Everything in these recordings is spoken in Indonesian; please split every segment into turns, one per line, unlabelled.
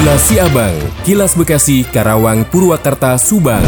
Kilas Siabang, Kilas Bekasi, Karawang, Purwakarta, Subang.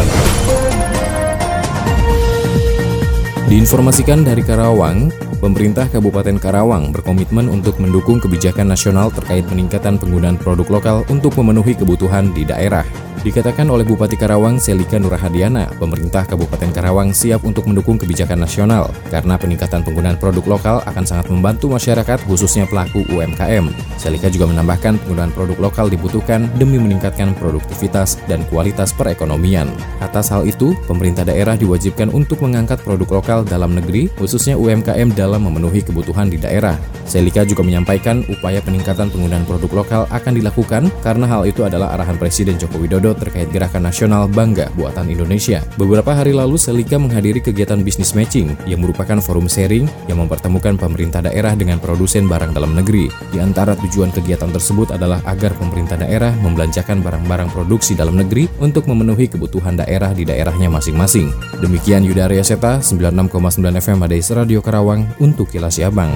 Diinformasikan dari Karawang, pemerintah Kabupaten Karawang berkomitmen untuk mendukung kebijakan nasional terkait peningkatan penggunaan produk lokal untuk memenuhi kebutuhan di daerah. Dikatakan oleh Bupati Karawang Selika Nurahadiana, pemerintah Kabupaten Karawang siap untuk mendukung kebijakan nasional karena peningkatan penggunaan produk lokal akan sangat membantu masyarakat khususnya pelaku UMKM. Selika juga menambahkan penggunaan produk lokal dibutuhkan demi meningkatkan produktivitas dan kualitas perekonomian. Atas hal itu, pemerintah daerah diwajibkan untuk mengangkat produk lokal dalam negeri khususnya UMKM dalam memenuhi kebutuhan di daerah. Selika juga menyampaikan upaya peningkatan penggunaan produk lokal akan dilakukan karena hal itu adalah arahan Presiden Joko Widodo terkait gerakan nasional Bangga Buatan Indonesia. Beberapa hari lalu Selika menghadiri kegiatan bisnis matching yang merupakan forum sharing yang mempertemukan pemerintah daerah dengan produsen barang dalam negeri. Di antara tujuan kegiatan tersebut adalah agar pemerintah daerah membelanjakan barang-barang produksi dalam negeri untuk memenuhi kebutuhan daerah di daerahnya masing-masing. Demikian Yuda Arya Seta, 96,9 FM Madais Radio Karawang untuk Kilas Siabang.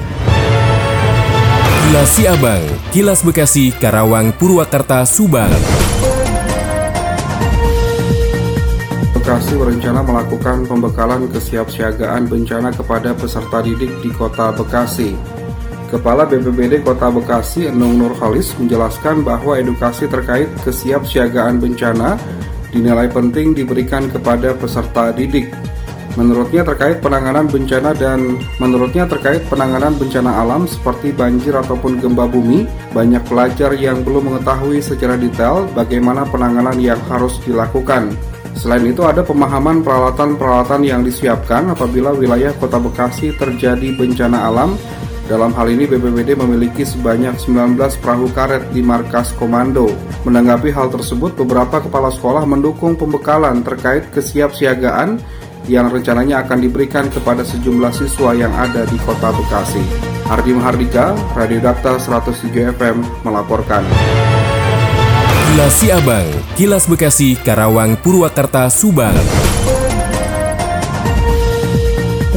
Kilas Siabang, Kilas Bekasi, Karawang, Purwakarta, Subang.
Bekasi berencana melakukan pembekalan kesiapsiagaan bencana kepada peserta didik di Kota Bekasi. Kepala BPBD Kota Bekasi, Enung Nurhalis, menjelaskan bahwa edukasi terkait kesiapsiagaan bencana dinilai penting diberikan kepada peserta didik. Menurutnya terkait penanganan bencana dan menurutnya terkait penanganan bencana alam seperti banjir ataupun gempa bumi, banyak pelajar yang belum mengetahui secara detail bagaimana penanganan yang harus dilakukan. Selain itu ada pemahaman peralatan-peralatan yang disiapkan apabila wilayah Kota Bekasi terjadi bencana alam. Dalam hal ini BPBD memiliki sebanyak 19 perahu karet di markas komando. Menanggapi hal tersebut, beberapa kepala sekolah mendukung pembekalan terkait kesiapsiagaan yang rencananya akan diberikan kepada sejumlah siswa yang ada di Kota Bekasi. Ardi Mahardika, Radio Dakta 107 FM melaporkan.
Kilas Siabang, Kilas Bekasi, Karawang, Purwakarta, Subang.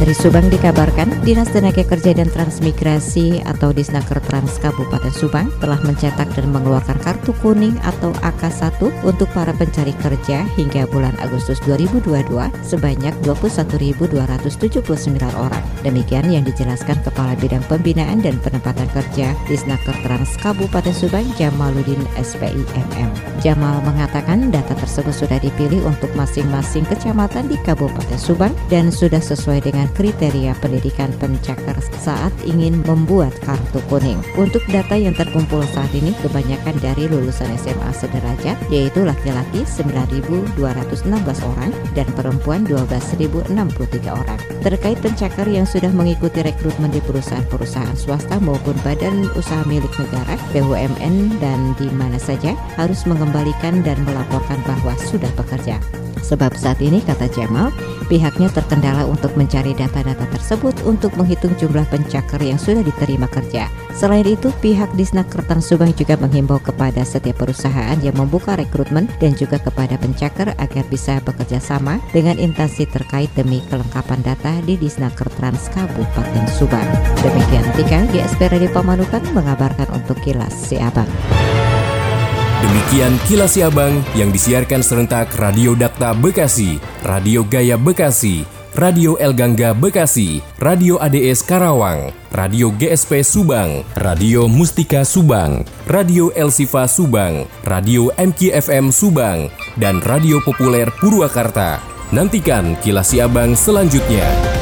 Dari Subang dikabarkan, Dinas Tenaga Kerja dan Transmigrasi atau Disnaker Trans Kabupaten Subang telah mencetak dan mengeluarkan kartu kuning atau AK1 untuk para pencari kerja hingga bulan Agustus 2022 sebanyak 21.279 orang. Demikian yang dijelaskan Kepala Bidang Pembinaan dan Penempatan Kerja Disnaker Trans Kabupaten Subang Jamaluddin SPIMM. Jamal mengatakan data tersebut sudah dipilih untuk masing-masing kecamatan di Kabupaten Subang dan sudah sesuai dengan kriteria pendidikan pencakar saat ingin membuat kartu kuning. Untuk data yang terkumpul saat ini kebanyakan dari lulusan SMA sederajat yaitu laki-laki 9.216 orang dan perempuan 12.063 orang. Terkait pencakar yang sudah mengikuti rekrutmen di perusahaan-perusahaan swasta maupun badan usaha milik negara, BUMN dan di mana saja harus mengembalikan dan melaporkan bahwa sudah bekerja. Sebab saat ini, kata Jamal, pihaknya terkendala untuk mencari data-data tersebut untuk menghitung jumlah pencakar yang sudah diterima kerja. Selain itu, pihak Disnaker Subang juga menghimbau kepada setiap perusahaan yang membuka rekrutmen dan juga kepada pencakar agar bisa bekerja sama dengan instansi terkait demi kelengkapan data di Disnaker Trans Kabupaten Subang. Demikian Tika, GSP Radio Pamanukan mengabarkan untuk Kilas Si Abang.
Demikian kilas Siabang yang disiarkan serentak Radio Dakta Bekasi, Radio Gaya Bekasi, Radio El Gangga Bekasi, Radio ADS Karawang, Radio GSP Subang, Radio Mustika Subang, Radio El Sifa Subang, Radio MKFM Subang, dan Radio Populer Purwakarta. Nantikan kilas Siabang selanjutnya.